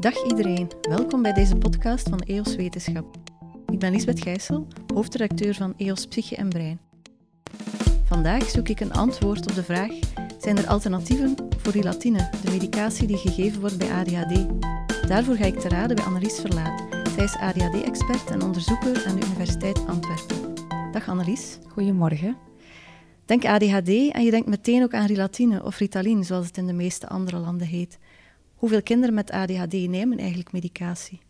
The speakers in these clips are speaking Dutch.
Dag iedereen, welkom bij deze podcast van EOS Wetenschap. Ik ben Lisbeth Gijssel, hoofdredacteur van EOS Psyche en Brein. Vandaag zoek ik een antwoord op de vraag: zijn er alternatieven voor rilatine, de medicatie die gegeven wordt bij ADHD? Daarvoor ga ik te raden bij Annelies Verlaat. Zij is ADHD-expert en onderzoeker aan de Universiteit Antwerpen. Dag Annelies. Goedemorgen. Denk ADHD en je denkt meteen ook aan rilatine of Ritalin, zoals het in de meeste andere landen heet. Hoeveel kinderen met ADHD nemen eigenlijk medicatie?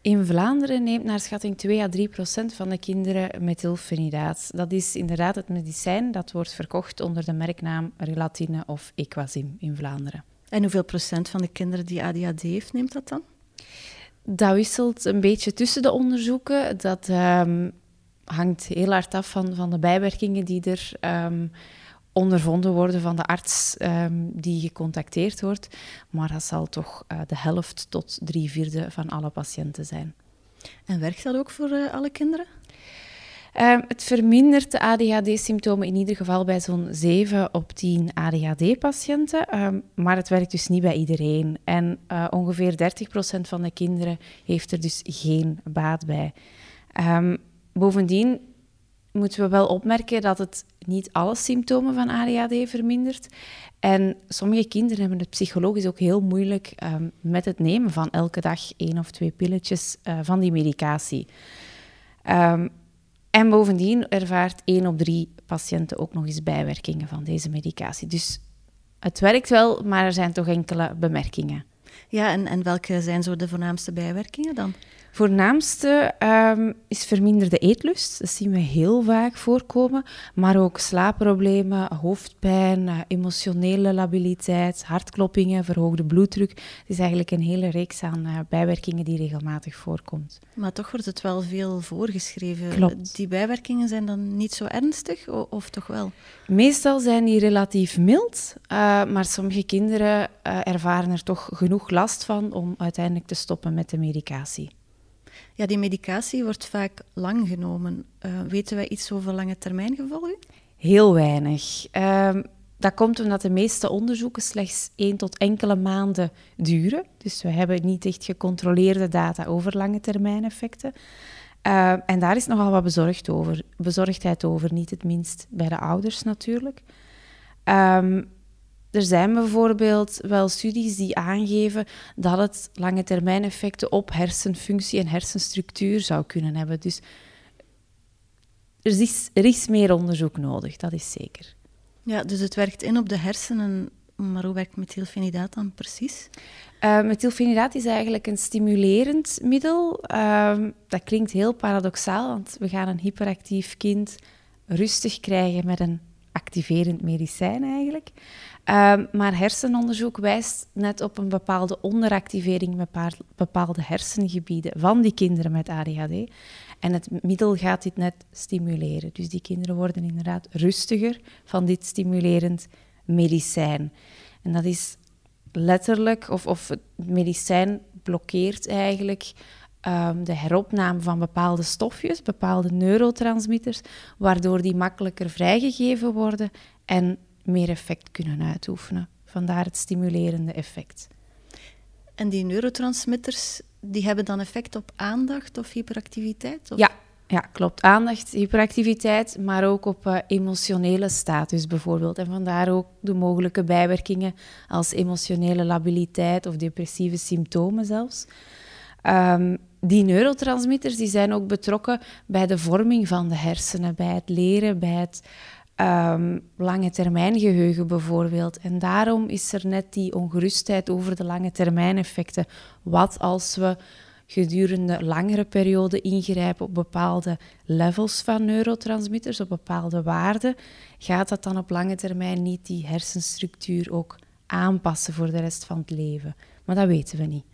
In Vlaanderen neemt naar schatting 2 à 3 procent van de kinderen methylfenidaat. Dat is inderdaad het medicijn dat wordt verkocht onder de merknaam Relatine of Equasim in Vlaanderen. En hoeveel procent van de kinderen die ADHD heeft, neemt dat dan? Dat wisselt een beetje tussen de onderzoeken. Dat um, hangt heel hard af van, van de bijwerkingen die er um, ondervonden worden van de arts um, die gecontacteerd wordt. Maar dat zal toch uh, de helft tot drie vierde van alle patiënten zijn. En werkt dat ook voor uh, alle kinderen? Um, het vermindert de ADHD-symptomen in ieder geval bij zo'n 7 op 10 ADHD-patiënten. Um, maar het werkt dus niet bij iedereen. En uh, ongeveer 30% van de kinderen heeft er dus geen baat bij. Um, bovendien moeten we wel opmerken dat het niet alle symptomen van ADHD vermindert. En sommige kinderen hebben het psychologisch ook heel moeilijk um, met het nemen van elke dag één of twee pilletjes uh, van die medicatie. Um, en bovendien ervaart één op drie patiënten ook nog eens bijwerkingen van deze medicatie. Dus het werkt wel, maar er zijn toch enkele bemerkingen. Ja, en, en welke zijn zo de voornaamste bijwerkingen dan? Voornaamste um, is verminderde eetlust. Dat zien we heel vaak voorkomen. Maar ook slaapproblemen, hoofdpijn, uh, emotionele labiliteit, hartkloppingen, verhoogde bloeddruk. Het is eigenlijk een hele reeks aan uh, bijwerkingen die regelmatig voorkomt. Maar toch wordt het wel veel voorgeschreven. Klopt. Die bijwerkingen zijn dan niet zo ernstig, of, toch wel? Meestal zijn die relatief mild, uh, maar sommige kinderen ervaren er toch genoeg last van om uiteindelijk te stoppen met de medicatie. Ja, die medicatie wordt vaak lang genomen. Uh, weten wij iets over lange termijn gevolgen? Heel weinig. Uh, dat komt omdat de meeste onderzoeken slechts één tot enkele maanden duren. Dus we hebben niet echt gecontroleerde data over lange termijn effecten. Uh, en daar is nogal wat bezorgd over, bezorgdheid over, niet het minst bij de ouders natuurlijk. Um, er zijn bijvoorbeeld wel studies die aangeven dat het lange termijn effecten op hersenfunctie en hersenstructuur zou kunnen hebben. Dus er is, er is meer onderzoek nodig, dat is zeker. Ja, dus het werkt in op de hersenen, maar hoe werkt methylfenidaat dan precies? Uh, methylfenidaat is eigenlijk een stimulerend middel. Uh, dat klinkt heel paradoxaal, want we gaan een hyperactief kind rustig krijgen met een activerend medicijn eigenlijk. Um, maar hersenonderzoek wijst net op een bepaalde onderactivering met bepaalde hersengebieden van die kinderen met ADHD. En het middel gaat dit net stimuleren. Dus die kinderen worden inderdaad rustiger van dit stimulerend medicijn. En dat is letterlijk, of, of het medicijn blokkeert eigenlijk um, de heropname van bepaalde stofjes, bepaalde neurotransmitters, waardoor die makkelijker vrijgegeven worden en meer effect kunnen uitoefenen. Vandaar het stimulerende effect. En die neurotransmitters, die hebben dan effect op aandacht of hyperactiviteit? Of? Ja, ja, klopt. Aandacht, hyperactiviteit, maar ook op uh, emotionele status bijvoorbeeld. En vandaar ook de mogelijke bijwerkingen als emotionele labiliteit of depressieve symptomen zelfs. Um, die neurotransmitters die zijn ook betrokken bij de vorming van de hersenen, bij het leren, bij het um, lange termijn geheugen bijvoorbeeld. En daarom is er net die ongerustheid over de lange termijn effecten. Wat als we gedurende langere perioden ingrijpen op bepaalde levels van neurotransmitters, op bepaalde waarden, gaat dat dan op lange termijn niet die hersenstructuur ook aanpassen voor de rest van het leven? Maar dat weten we niet.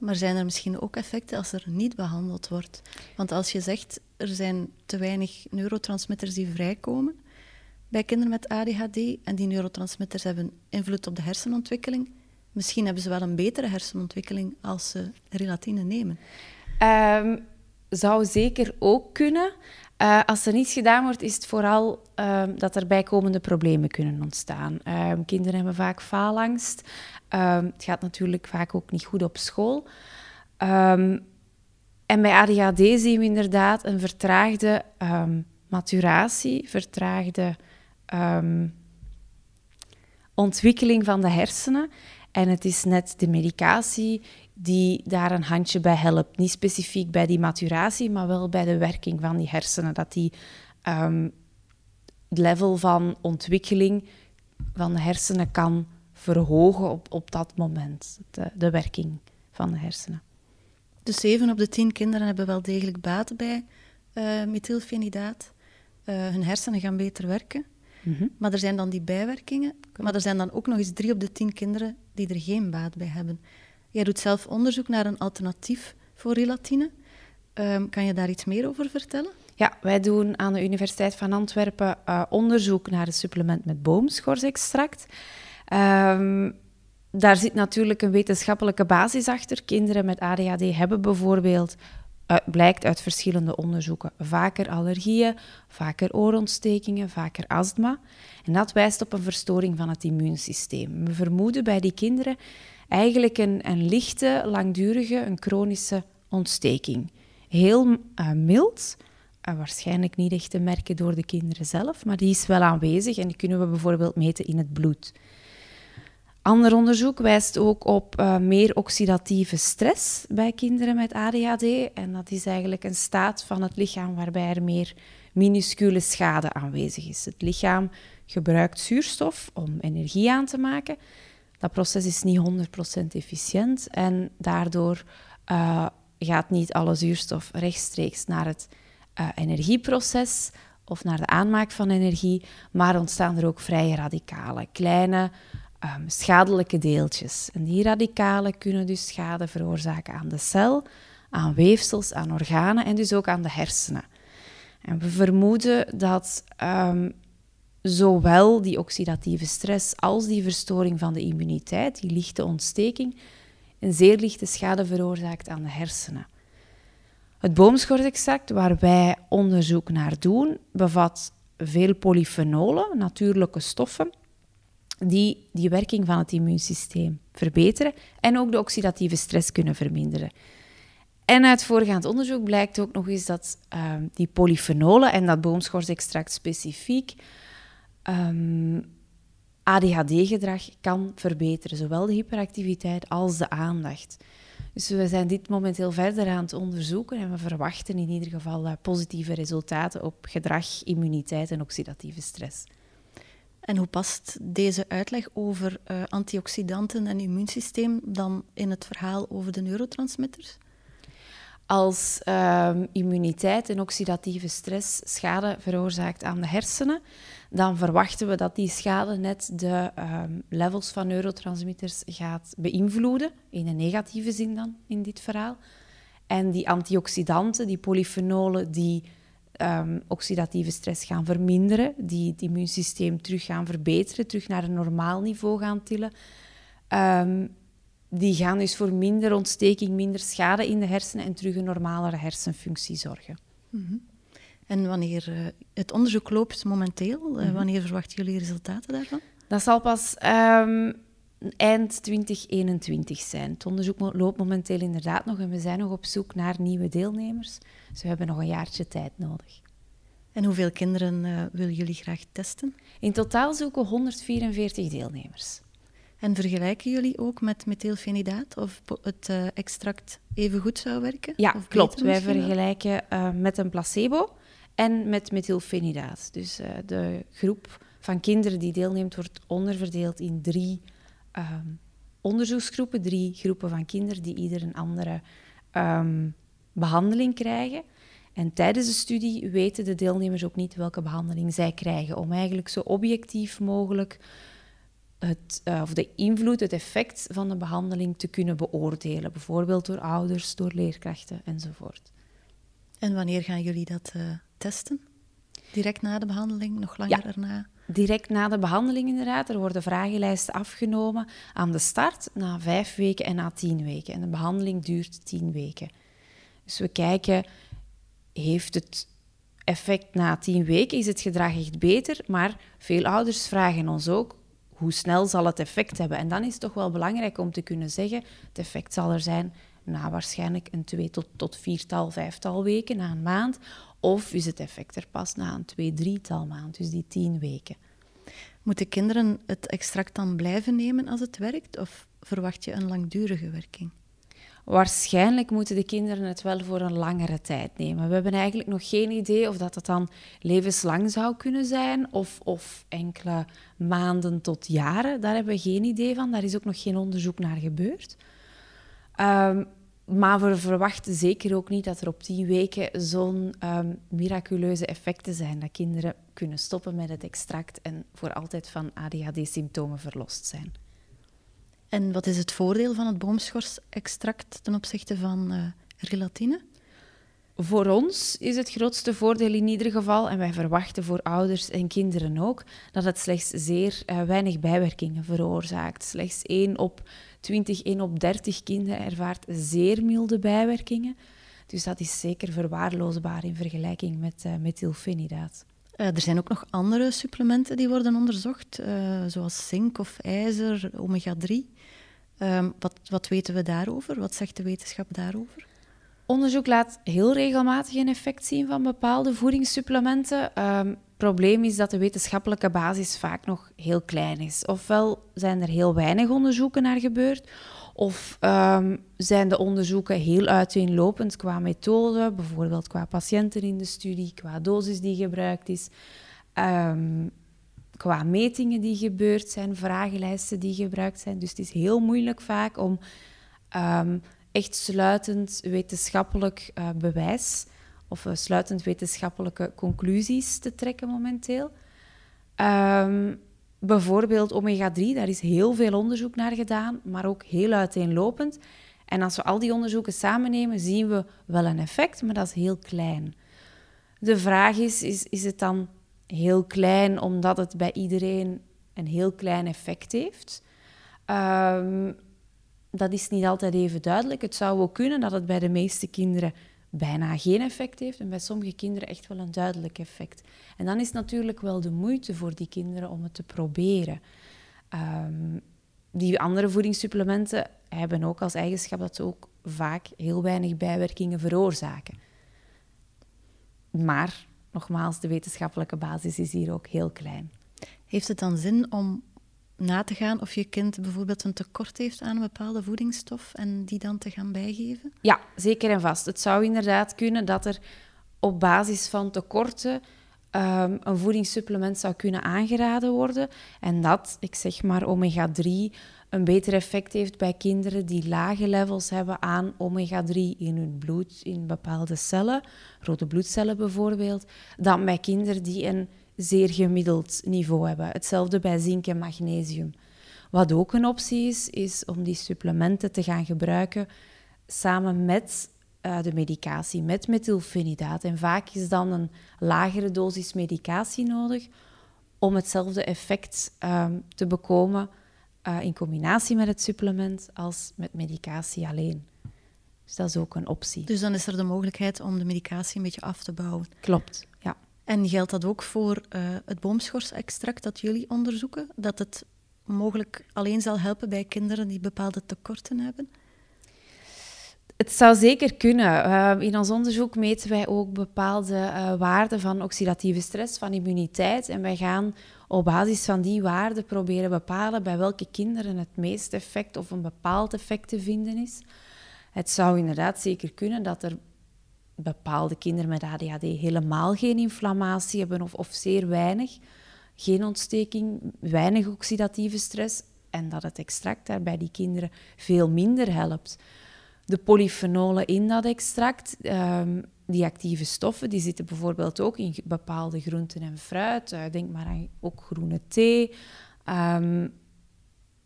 Maar zijn er misschien ook effecten als er niet behandeld wordt? Want als je zegt er zijn te weinig neurotransmitters die vrijkomen bij kinderen met ADHD en die neurotransmitters hebben invloed op de hersenontwikkeling, misschien hebben ze wel een betere hersenontwikkeling als ze relatine nemen. Um, zou zeker ook kunnen. Uh, als er niets gedaan wordt, is het vooral um, dat er bijkomende problemen kunnen ontstaan. Um, kinderen hebben vaak faalangst. Um, het gaat natuurlijk vaak ook niet goed op school. en bij ADHD zien we inderdaad een vertraagde maturatie, vertraagde ontwikkeling van de hersenen. En het is net de medicatie die daar een handje bij helpt. Niet specifiek bij die maturatie, maar wel bij de werking van die hersenen. Dat die um, level van ontwikkeling van de hersenen kan verhogen op, op dat moment. De, werking van de hersenen. Dus 7 op de 10 kinderen hebben wel degelijk baat bij uh, methylfenidaat. Uh, hun hersenen gaan beter werken. Mhm. Maar er zijn dan die bijwerkingen. Maar er zijn dan ook nog eens 3 op de 10 kinderen die er geen baat bij hebben. Jij doet zelf onderzoek naar een alternatief voor relatine. Um, kan je daar iets meer over vertellen? Ja, wij doen aan de Universiteit van Antwerpen uh, onderzoek naar een supplement met boomschorsextract. Um, daar zit natuurlijk een wetenschappelijke basis achter. Kinderen met ADHD hebben bijvoorbeeld, blijkt uit verschillende onderzoeken, vaker allergieën, vaker oorontstekingen, vaker astma. En dat wijst op een verstoring van het immuunsysteem. We vermoeden bij die kinderen eigenlijk een, een lichte, langdurige, een chronische ontsteking. Heel uh, mild, uh, waarschijnlijk niet echt te merken door de kinderen zelf, maar die is wel aanwezig en die kunnen we bijvoorbeeld meten in het bloed. Ander onderzoek wijst ook op uh, meer oxidatieve stress bij kinderen met ADHD. En dat is eigenlijk een staat van het lichaam waarbij er meer minuscule schade aanwezig is. Het lichaam gebruikt zuurstof om energie aan te maken, dat proces is niet 100% efficiënt en daardoor uh, gaat niet alle zuurstof rechtstreeks naar het uh, energieproces of naar de aanmaak van energie, maar ontstaan er ook vrije radicalen, kleine um, schadelijke deeltjes. En die radicalen kunnen dus schade veroorzaken aan de cel, aan weefsels, aan organen en dus ook aan de hersenen. En we vermoeden dat um, zowel die oxidatieve stress als die verstoring van de immuniteit, die lichte ontsteking, een zeer lichte schade veroorzaakt aan de hersenen. Het boomschortextract waar wij onderzoek naar doen, bevat veel polyfenolen, natuurlijke stoffen, die die werking van het immuunsysteem verbeteren en ook de oxidatieve stress kunnen verminderen. En uit voorgaand onderzoek blijkt ook nog eens dat uh, die polyfenolen en dat boomschortextract specifiek ehm, ADHD-gedrag kan verbeteren, zowel de hyperactiviteit als de aandacht. Dus we zijn dit momenteel verder aan het onderzoeken en we verwachten in ieder geval uh, positieve resultaten op gedrag, immuniteit en oxidatieve stress. En hoe past deze uitleg over uh, antioxidanten en immuunsysteem dan in het verhaal over de neurotransmitters? Als uh, immuniteit en oxidatieve stress schade veroorzaakt aan de hersenen, dan verwachten we dat die schade net de um, levels van neurotransmitters gaat beïnvloeden, in een negatieve zin dan in dit verhaal. En die antioxidanten, die polyfenolen, die um, oxidatieve stress gaan verminderen, die het immuunsysteem terug gaan verbeteren, terug naar een normaal niveau gaan tillen. Um, die gaan dus voor minder ontsteking, minder schade in de hersenen en terug een normalere hersenfunctie zorgen. Mm -hmm. En wanneer uh, het onderzoek loopt momenteel, uh, wanneer verwachten jullie resultaten daarvan? Dat zal pas um, eind 2021 zijn. Het onderzoek loopt momenteel inderdaad nog en we zijn nog op zoek naar nieuwe deelnemers. Dus we hebben nog een jaartje tijd nodig. En hoeveel kinderen uh, willen jullie graag testen? In totaal zoeken we 144 deelnemers. En vergelijken jullie ook met methylfenidaat of het uh, extract even goed zou werken? Ja, klopt. Wij vergelijken uh, met een placebo en met methylfenidaat. Dus de groep van kinderen die deelneemt wordt onderverdeeld in drie um, onderzoeksgroepen, drie groepen van kinderen die ieder een andere um, behandeling krijgen. En tijdens de studie weten de deelnemers ook niet welke behandeling zij krijgen, om eigenlijk zo objectief mogelijk het, uh, of de invloed, het effect van de behandeling te kunnen beoordelen. Bijvoorbeeld door ouders, door leerkrachten enzovoort. En wanneer gaan jullie dat uh, testen? Direct na de behandeling, nog langer ja, erna? Direct na de behandeling inderdaad. Er worden vragenlijsten afgenomen aan de start, na vijf weken en na tien weken. En de behandeling duurt tien weken. Dus we kijken, heeft het effect na tien weken is het gedrag echt beter, maar veel ouders vragen ons ook hoe snel zal het effect hebben. En dan is het toch wel belangrijk om te kunnen zeggen, het effect zal er zijn na waarschijnlijk een twee tot, tot viertal, vijftal weken, na een maand. Of is het effect er pas na een twee, drietal maand, dus die tien weken. Moeten kinderen het extract dan blijven nemen als het werkt? Of verwacht je een langdurige werking? Waarschijnlijk moeten de kinderen het wel voor een langere tijd nemen. We hebben eigenlijk nog geen idee of dat het dan levenslang zou kunnen zijn of, of enkele maanden tot jaren. Daar hebben we geen idee van. Daar is ook nog geen onderzoek naar gebeurd. Um, maar we verwachten zeker ook niet dat er op tien weken zo'n um, miraculeuze effecten zijn dat kinderen kunnen stoppen met het extract en voor altijd van ADHD-symptomen verlost zijn. En wat is het voordeel van het boomschors-extract ten opzichte van uh, relatine? Voor ons is het grootste voordeel in ieder geval, en wij verwachten voor ouders en kinderen ook, dat het slechts zeer uh, weinig bijwerkingen veroorzaakt. Slechts 1 op 20, 1 op 30 kinderen ervaart zeer milde bijwerkingen. Dus dat is zeker verwaarloosbaar in vergelijking met uh, methylfenidaat. Uh, er zijn ook nog andere supplementen die worden onderzocht, zoals zink of ijzer, omega-3. Ehm, wat, wat weten we daarover? Wat zegt de wetenschap daarover? Onderzoek laat heel regelmatig een effect zien van bepaalde voedingssupplementen. Het ehm, probleem is dat de wetenschappelijke basis vaak nog heel klein is. Ofwel zijn er heel weinig onderzoeken naar gebeurd, of um, zijn de onderzoeken heel uiteenlopend qua methode, bijvoorbeeld qua patiënten in de studie, qua dosis die gebruikt is, um, qua metingen die gebeurd zijn, vragenlijsten die gebruikt zijn. Dus het is heel moeilijk vaak om echt sluitend wetenschappelijk uh, bewijs of uh, sluitend wetenschappelijke conclusies te trekken momenteel. Um, bijvoorbeeld omega-3, daar is heel veel onderzoek naar gedaan, maar ook heel uiteenlopend. En als we al die onderzoeken samennemen, zien we wel een effect, maar dat is heel klein. De vraag is, is, is het dan heel klein omdat het bij iedereen een heel klein effect heeft? Um, dat is niet altijd even duidelijk. Het zou ook kunnen dat het bij de meeste kinderen bijna geen effect heeft en bij sommige kinderen echt wel een duidelijk effect. En dan is natuurlijk wel de moeite voor die kinderen om het te proberen. Ehm, die andere voedingssupplementen hebben ook als eigenschap dat ze ook vaak heel weinig bijwerkingen veroorzaken. Maar nogmaals, de wetenschappelijke basis is hier ook heel klein. Heeft het dan zin om na te gaan of je kind bijvoorbeeld een tekort heeft aan een bepaalde voedingsstof en die dan te gaan bijgeven? Ja, zeker en vast. Het zou inderdaad kunnen dat er op basis van tekorten um, een voedingssupplement zou kunnen aangeraden worden. En dat, ik zeg maar omega-3, een beter effect heeft bij kinderen die lage levels hebben aan omega-3 in hun bloed, in bepaalde cellen, rode bloedcellen bijvoorbeeld, dan bij kinderen die een zeer gemiddeld niveau hebben. Hetzelfde bij zink en magnesium. Wat ook een optie is, is om die supplementen te gaan gebruiken samen met uh, de medicatie, met methylfenidaat. En vaak is dan een lagere dosis medicatie nodig om hetzelfde effect um, te bekomen uh, in combinatie met het supplement als met medicatie alleen. Dus dat is ook een optie. Dus dan is er de mogelijkheid om de medicatie een beetje af te bouwen. Klopt. En geldt dat ook voor uh, het boomschors-extract dat jullie onderzoeken? Dat het mogelijk alleen zal helpen bij kinderen die bepaalde tekorten hebben? Het zou zeker kunnen. Uh, in ons onderzoek meten wij ook bepaalde uh, waarden van oxidatieve stress, van immuniteit. En wij gaan op basis van die waarden proberen bepalen bij welke kinderen het meeste effect of een bepaald effect te vinden is. Het zou inderdaad zeker kunnen dat er bepaalde kinderen met ADHD helemaal geen inflammatie hebben of, of zeer weinig. Geen ontsteking, weinig oxidatieve stress. En dat het extract daar bij die kinderen veel minder helpt. De polyfenolen in dat extract, um, die actieve stoffen, die zitten bijvoorbeeld ook in bepaalde groenten en fruit. Uh, denk maar aan ook groene thee. Um,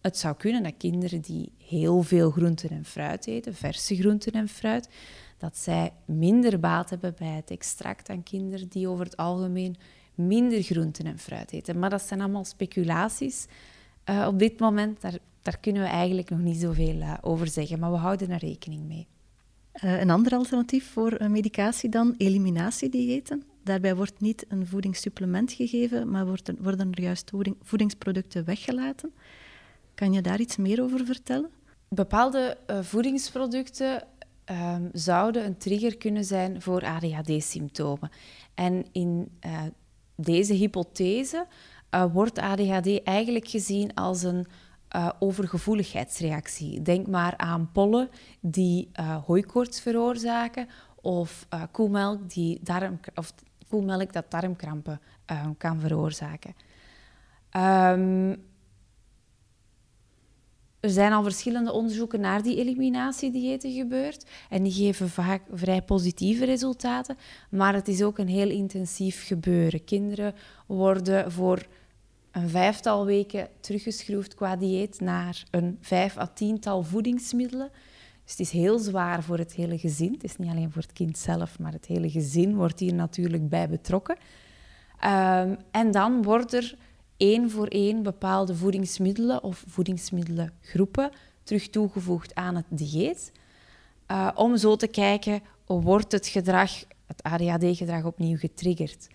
het zou kunnen dat kinderen die heel veel groenten en fruit eten, verse groenten en fruit, dat zij minder baat hebben bij het extract dan kinderen die over het algemeen minder groenten en fruit eten. Maar dat zijn allemaal speculaties. Uh, op dit moment, daar, daar kunnen we eigenlijk nog niet zoveel uh, over zeggen, maar we houden er rekening mee. Uh, een ander alternatief voor medicatie dan, eliminatiediëten. Daarbij wordt niet een voedingssupplement gegeven, maar worden, worden er juist voedingsproducten weggelaten. Kan je daar iets meer over vertellen? Bepaalde voedingsproducten um, zouden een trigger kunnen zijn voor ADHD-symptomen. En in uh, deze hypothese uh, wordt ADHD eigenlijk gezien als een uh, overgevoeligheidsreactie. Denk maar aan pollen die hooikoorts veroorzaken of koemelk, die darm, of koemelk dat darmkrampen kan veroorzaken. Um, er zijn al verschillende onderzoeken naar die eliminatiediëten gebeurd en die geven vaak vrij positieve resultaten, maar het is ook een heel intensief gebeuren. Kinderen worden voor een vijftal weken teruggeschroefd qua dieet naar een vijf à tiental voedingsmiddelen. Dus het is heel zwaar voor het hele gezin. Het is niet alleen voor het kind zelf, maar het hele gezin wordt hier natuurlijk bij betrokken. Um, en dan wordt er één voor één bepaalde voedingsmiddelen of voedingsmiddelengroepen terug toegevoegd aan het dieet. Uh, om zo te kijken, wordt het gedrag, het ADHD-gedrag opnieuw getriggerd.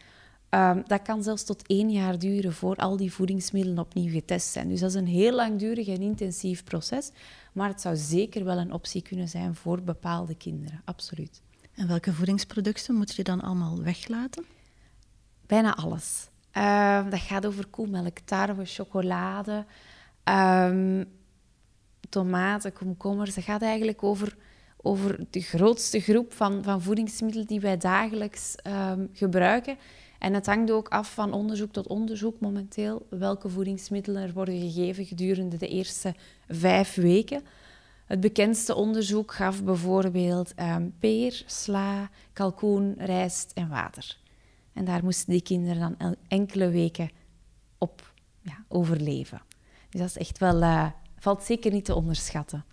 Um, dat kan zelfs tot één jaar duren voor al die voedingsmiddelen opnieuw getest zijn. Dus dat is een heel langdurig en intensief proces. Maar het zou zeker wel een optie kunnen zijn voor bepaalde kinderen, absoluut. En welke voedingsproducten moet je dan allemaal weglaten? Bijna alles. Ehm, dat gaat over koemelk, tarwe, chocolade, um, tomaten, komkommers. Dat gaat eigenlijk over, over de grootste groep van, van voedingsmiddelen die wij dagelijks ehm, gebruiken. En het hangt ook af van onderzoek tot onderzoek momenteel welke voedingsmiddelen er worden gegeven gedurende de eerste vijf weken. Het bekendste onderzoek gaf bijvoorbeeld peer, sla, kalkoen, rijst en water. En daar moesten die kinderen dan enkele weken op ja, overleven. Dus dat is echt wel, uh, valt zeker niet te onderschatten.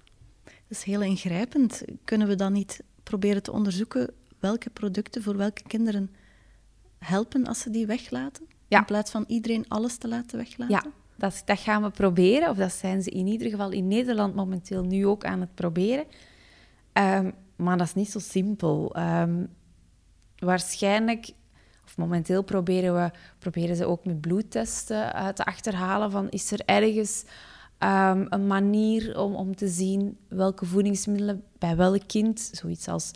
Dat is heel ingrijpend. Kunnen we dan niet proberen te onderzoeken welke producten voor welke kinderen helpen als ze die weglaten? In plaats van iedereen alles te laten weglaten? Ja, dat, dat, gaan we proberen. Of dat zijn ze in ieder geval in Nederland momenteel nu ook aan het proberen. Um, maar dat is niet zo simpel. Um, waarschijnlijk of momenteel proberen, we, proberen ze ook met bloedtesten uh, te achterhalen van is er ergens um, een manier om, om te zien welke voedingsmiddelen bij welk kind, zoiets als,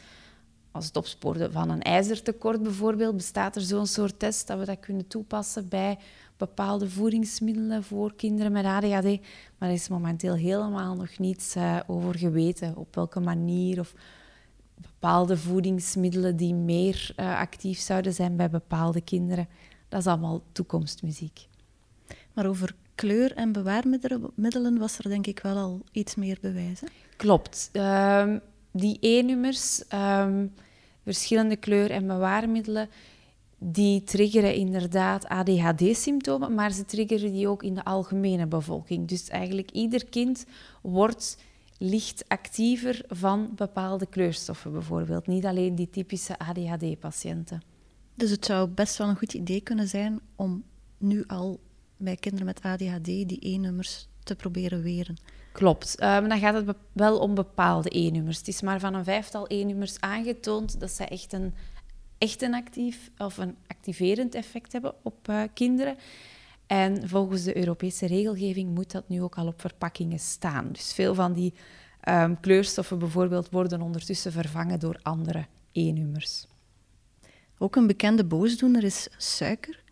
als het opsporen van een ijzertekort bijvoorbeeld, bestaat er zo'n soort test dat we dat kunnen toepassen bij bepaalde voedingsmiddelen voor kinderen met ADHD. Maar er is momenteel helemaal nog niets uh, over geweten op welke manier of bepaalde voedingsmiddelen die meer uh, actief zouden zijn bij bepaalde kinderen. Dat is allemaal toekomstmuziek. Maar over kleur en bewaarmiddelen was er denk ik wel al iets meer bewijs. Klopt. Uh, die E-nummers, uh, verschillende kleur- en bewaarmiddelen, die triggeren inderdaad ADHD-symptomen, maar ze triggeren die ook in de algemene bevolking. Dus eigenlijk ieder kind wordt licht actiever van bepaalde kleurstoffen bijvoorbeeld. Niet alleen die typische ADHD-patiënten. Dus het zou best wel een goed idee kunnen zijn om nu al bij kinderen met ADHD die E-nummers te proberen weren. Klopt. Um, dan gaat het wel om bepaalde E-nummers. Het is maar van een vijftal E-nummers aangetoond dat ze echt een, echt een actief of een activerend effect hebben op uh, kinderen. En volgens de Europese regelgeving moet dat nu ook al op verpakkingen staan. Dus veel van die um, kleurstoffen bijvoorbeeld worden ondertussen vervangen door andere E-nummers. Ook een bekende boosdoener is suiker.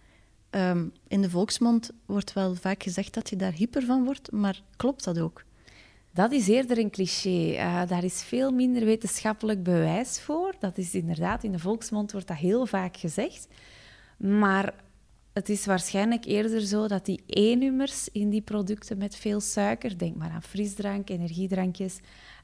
Um, in de volksmond wordt wel vaak gezegd dat je daar hyper van wordt, maar klopt dat ook? Dat is eerder een cliché. Uh, daar is veel minder wetenschappelijk bewijs voor. Dat is inderdaad, in de volksmond wordt dat heel vaak gezegd. Maar het is waarschijnlijk eerder zo dat die E-nummers in die producten met veel suiker, denk maar aan frisdrank, energiedrankjes,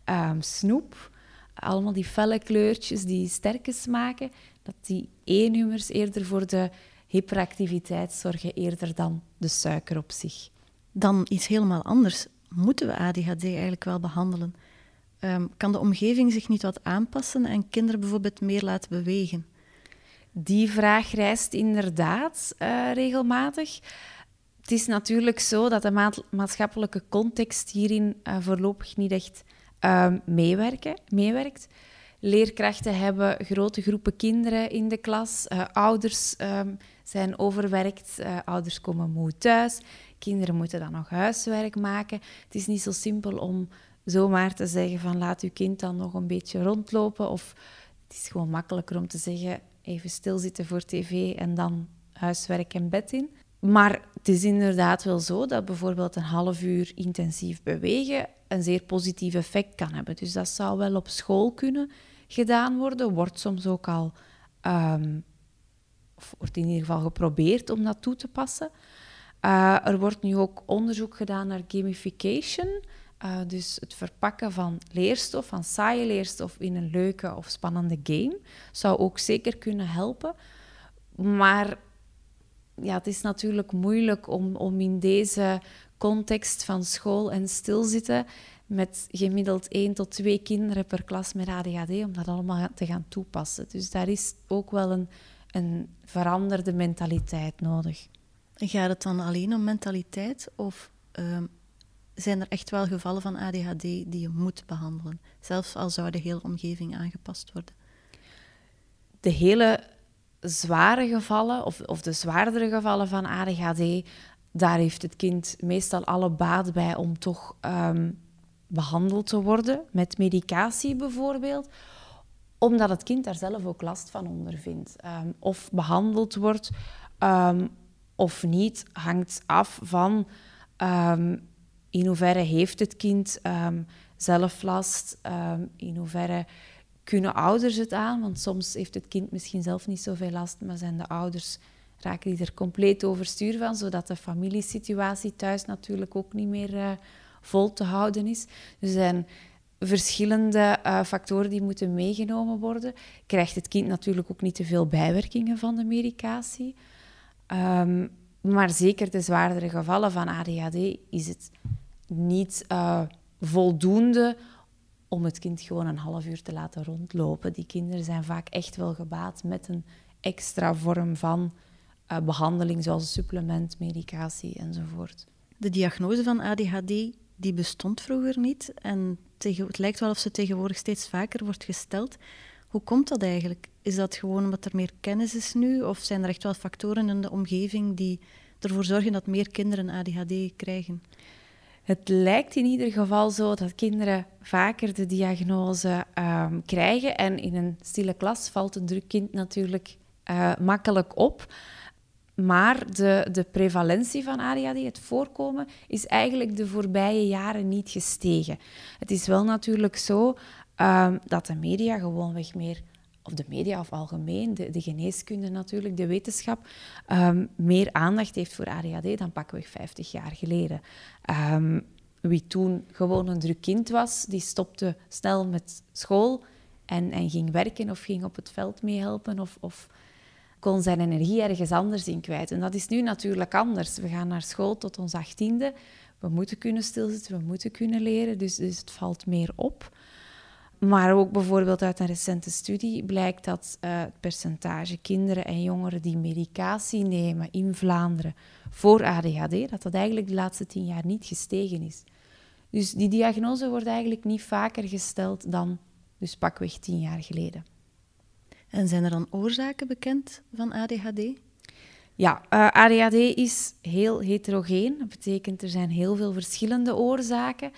um, snoep, allemaal die felle kleurtjes die sterke smaken, dat die E-nummers eerder voor de hyperactiviteit zorgen eerder dan de suiker op zich. Dan iets helemaal anders. Moeten we ADHD eigenlijk wel behandelen? Um, kan de omgeving zich niet wat aanpassen en kinderen bijvoorbeeld meer laten bewegen? Die vraag rijst inderdaad uh, regelmatig. Het is natuurlijk zo dat de maatschappelijke context hierin uh, voorlopig niet echt uh, meewerkt. leerkrachten hebben grote groepen kinderen in de klas. Ouders um, zijn overwerkt. Ouders komen moe thuis. Kinderen moeten dan nog huiswerk maken. Het is niet zo simpel om zomaar te zeggen van laat uw kind dan nog een beetje rondlopen. Of het is gewoon makkelijker om te zeggen even stilzitten voor tv en dan huiswerk en bed in. Maar het is inderdaad wel zo dat bijvoorbeeld een half uur intensief bewegen een zeer positief effect kan hebben. Dus dat zou wel op school kunnen gedaan worden. Wordt soms ook al, um, of wordt in ieder geval geprobeerd om dat toe te passen. Uh, er wordt nu ook onderzoek gedaan naar gamification. Uh, dus het verpakken van leerstof, van saaie leerstof in een leuke of spannende game, zou ook zeker kunnen helpen. Maar ja, het is natuurlijk moeilijk om, om in deze context van school en stilzitten met gemiddeld één tot twee kinderen per klas met ADHD, om dat allemaal te gaan toepassen. Dus daar is ook wel een, een veranderde mentaliteit nodig. Gaat het dan alleen om mentaliteit of ehm, zijn er echt wel gevallen van ADHD die je moet behandelen, zelfs al zou de hele omgeving aangepast worden? De hele zware gevallen, of, of de zwaardere gevallen van ADHD, daar heeft het kind meestal alle baat bij om toch ehm, behandeld te worden, met medicatie bijvoorbeeld, omdat het kind daar zelf ook last van ondervindt. Um, of behandeld wordt um, of niet, hangt af van in hoeverre heeft het kind zelf last, in hoeverre kunnen ouders het aan, want soms heeft het kind misschien zelf niet zoveel last, maar zijn de ouders raken die er compleet overstuur van, zodat de familiesituatie thuis natuurlijk ook niet meer uh, vol te houden is. Dus er zijn verschillende uh, factoren die moeten meegenomen worden. Krijgt het kind natuurlijk ook niet te veel bijwerkingen van de medicatie. Um, maar zeker de zwaardere gevallen van ADHD is het niet uh, voldoende om het kind gewoon een half uur te laten rondlopen. Die kinderen zijn vaak echt wel gebaat met een extra vorm van uh, behandeling, zoals supplement, medicatie enzovoort. De diagnose van ADHD die bestond vroeger niet en tegen, het lijkt wel of ze tegenwoordig steeds vaker wordt gesteld. Hoe komt dat eigenlijk? Is dat gewoon omdat er meer kennis is nu of zijn er echt wel factoren in de omgeving die ervoor zorgen dat meer kinderen ADHD krijgen? Het lijkt in ieder geval zo dat kinderen vaker de diagnose um, krijgen. En in een stille klas valt een druk kind natuurlijk uh, makkelijk op. Maar de, de prevalentie van ADHD, het voorkomen, is eigenlijk de voorbije jaren niet gestegen. Het is wel natuurlijk zo um, dat de media gewoonweg meer, of de media of algemeen, de, de geneeskunde natuurlijk, de wetenschap, um, meer aandacht heeft voor ADHD dan pakweg 50 jaar geleden. Um, wie toen gewoon een druk kind was, die stopte snel met school en, en ging werken of ging op het veld meehelpen of, of kon zijn energie ergens anders in kwijt. En dat is nu natuurlijk anders. We gaan naar school tot ons achttiende. We moeten kunnen stilzitten, we moeten kunnen leren, dus, dus het valt meer op. Maar ook bijvoorbeeld uit een recente studie blijkt dat uh, het percentage kinderen en jongeren die medicatie nemen in Vlaanderen voor ADHD, dat dat eigenlijk de laatste tien jaar niet gestegen is. Dus die diagnose wordt eigenlijk niet vaker gesteld dan dus pakweg tien jaar geleden. En zijn er dan oorzaken bekend van ADHD? Ja, uh, eh, ADHD is heel heterogeen. Dat betekent er zijn heel veel verschillende oorzaken.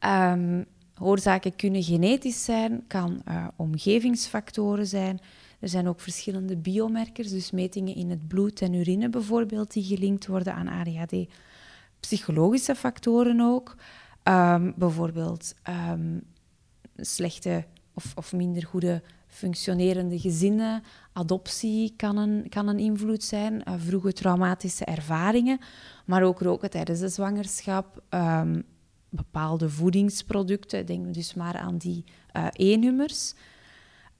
Um, oorzaken kunnen genetisch zijn, kan uh, omgevingsfactoren zijn. Er zijn ook verschillende biomarkers, dus metingen in het bloed en urine bijvoorbeeld, die gelinkt worden aan ADHD. Psychologische factoren ook. Um, bijvoorbeeld um, slechte of, of minder goede functionerende gezinnen, adoptie kan een, kan een invloed zijn, uh, vroege traumatische ervaringen, maar ook roken tijdens de zwangerschap, um, bepaalde voedingsproducten, denk dus maar aan die uh, E-nummers.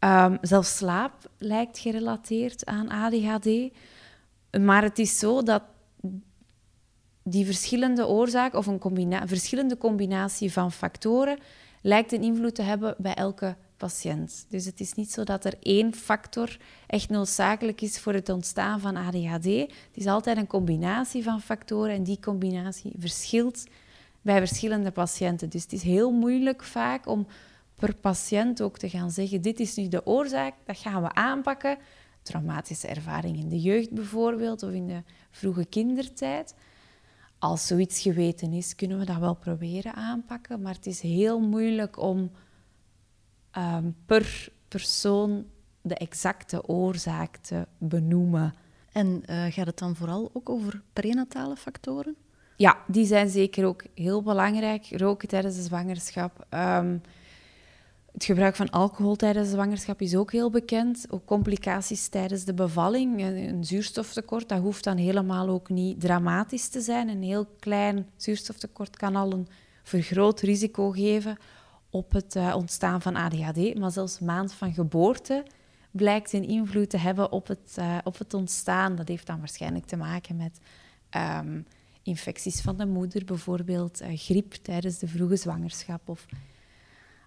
Um, zelfs slaap lijkt gerelateerd aan ADHD. Maar het is zo dat die verschillende oorzaken of een combina verschillende combinatie van factoren lijkt een invloed te hebben bij elke patiënt. Dus het is niet zo dat er één factor echt noodzakelijk is voor het ontstaan van ADHD. Het is altijd een combinatie van factoren en die combinatie verschilt bij verschillende patiënten. Dus het is heel moeilijk vaak om per patiënt ook te gaan zeggen: dit is nu de oorzaak, dat gaan we aanpakken. Traumatische ervaring in de jeugd bijvoorbeeld, of in de vroege kindertijd. Als zoiets geweten is, kunnen we dat wel proberen aanpakken, maar het is heel moeilijk om ehm, per persoon de exacte oorzaak te benoemen. En uh, gaat het dan vooral ook over prenatale factoren? Ja, die zijn zeker ook heel belangrijk. Roken tijdens de zwangerschap. Um, het gebruik van alcohol tijdens de zwangerschap is ook heel bekend. Ook complicaties tijdens de bevalling. Een zuurstoftekort, dat hoeft dan helemaal ook niet dramatisch te zijn. Een heel klein zuurstoftekort kan al een vergroot risico geven op het uh, ontstaan van ADHD. Maar zelfs maand van geboorte blijkt een invloed te hebben op het, uh, op het ontstaan. Dat heeft dan waarschijnlijk te maken met um, infecties van de moeder, bijvoorbeeld uh, griep tijdens de vroege zwangerschap of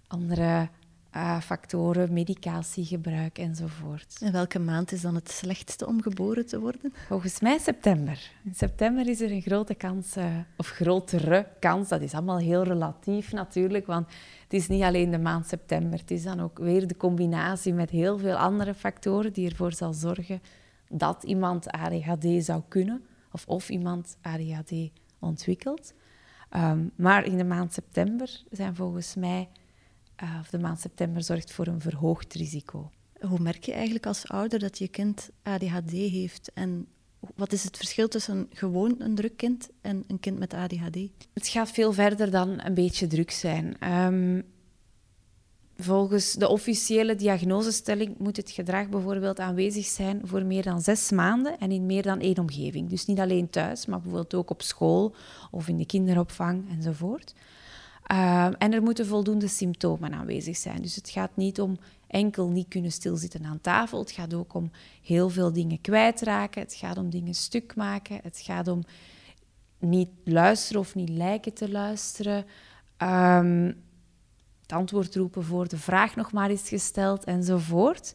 andere uh, factoren, medicatiegebruik enzovoort. En welke maand is dan het slechtste om geboren te worden? Volgens mij september. In september is er een grote kans, uh, of grotere kans, dat is allemaal heel relatief natuurlijk, want het is niet alleen de maand september, het is dan ook weer de combinatie met heel veel andere factoren die ervoor zal zorgen dat iemand ADHD zou kunnen, of of iemand ADHD ontwikkelt. Um, maar in de maand september zijn volgens mij uh, of de maand september zorgt voor een verhoogd risico. Hoe merk je eigenlijk als ouder dat je kind ADHD heeft en wat is het verschil tussen gewoon een druk kind en een kind met ADHD? Het gaat veel verder dan een beetje druk zijn. Um, volgens de officiële diagnosestelling moet het gedrag bijvoorbeeld aanwezig zijn voor meer dan zes maanden en in meer dan één omgeving. Dus niet alleen thuis, maar bijvoorbeeld ook op school of in de kinderopvang enzovoort. Ehm, en er moeten voldoende symptomen aanwezig zijn. Dus het gaat niet om enkel niet kunnen stilzitten aan tafel. Het gaat ook om heel veel dingen kwijtraken. Het gaat om dingen stuk maken. Het gaat om niet luisteren of niet lijken te luisteren. Um, het antwoord roepen voor de vraag nog maar is gesteld enzovoort.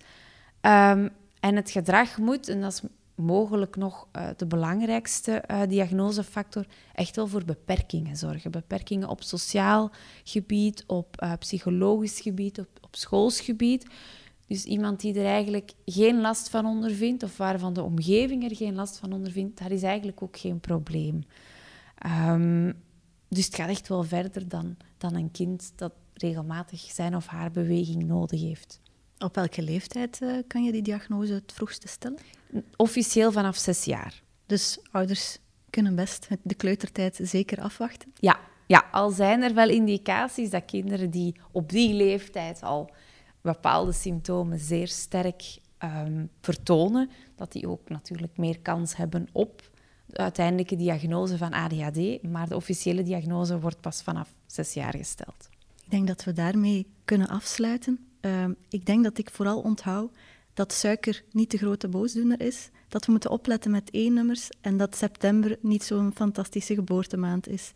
Um, en het gedrag moet, en dat is mogelijk nog uh, de belangrijkste uh, diagnosefactor, echt wel voor beperkingen zorgen. Beperkingen op sociaal gebied, op uh, psychologisch gebied, op, op schoolsgebied. Dus iemand die er eigenlijk geen last van ondervindt, of waarvan de omgeving er geen last van ondervindt, daar is eigenlijk ook geen probleem. Um, dus het gaat echt wel verder dan, dan een kind dat regelmatig zijn of haar beweging nodig heeft. Op welke leeftijd uh, kan je die diagnose het vroegste stellen? Officieel vanaf zes jaar. Dus ouders kunnen best de kleutertijd zeker afwachten? Ja, ja, al zijn er wel indicaties dat kinderen die op die leeftijd al bepaalde symptomen zeer sterk um, vertonen, dat die ook natuurlijk meer kans hebben op de uiteindelijke diagnose van ADHD. Maar de officiële diagnose wordt pas vanaf zes jaar gesteld. Ik denk dat we daarmee kunnen afsluiten. Uh, ik denk dat ik vooral onthoud dat suiker niet de grote boosdoener is, dat we moeten opletten met E-nummers en dat september niet zo'n fantastische geboortemaand is.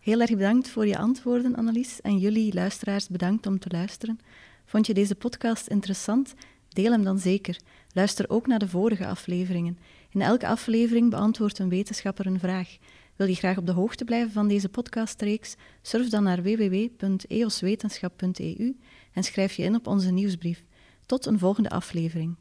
Heel erg bedankt voor je antwoorden, Annelies, en jullie luisteraars bedankt om te luisteren. Vond je deze podcast interessant? Deel hem dan zeker. Luister ook naar de vorige afleveringen. In elke aflevering beantwoordt een wetenschapper een vraag. Wil je graag op de hoogte blijven van deze podcastreeks? Surf dan naar www.eoswetenschap.eu en schrijf je in op onze nieuwsbrief. Tot een volgende aflevering.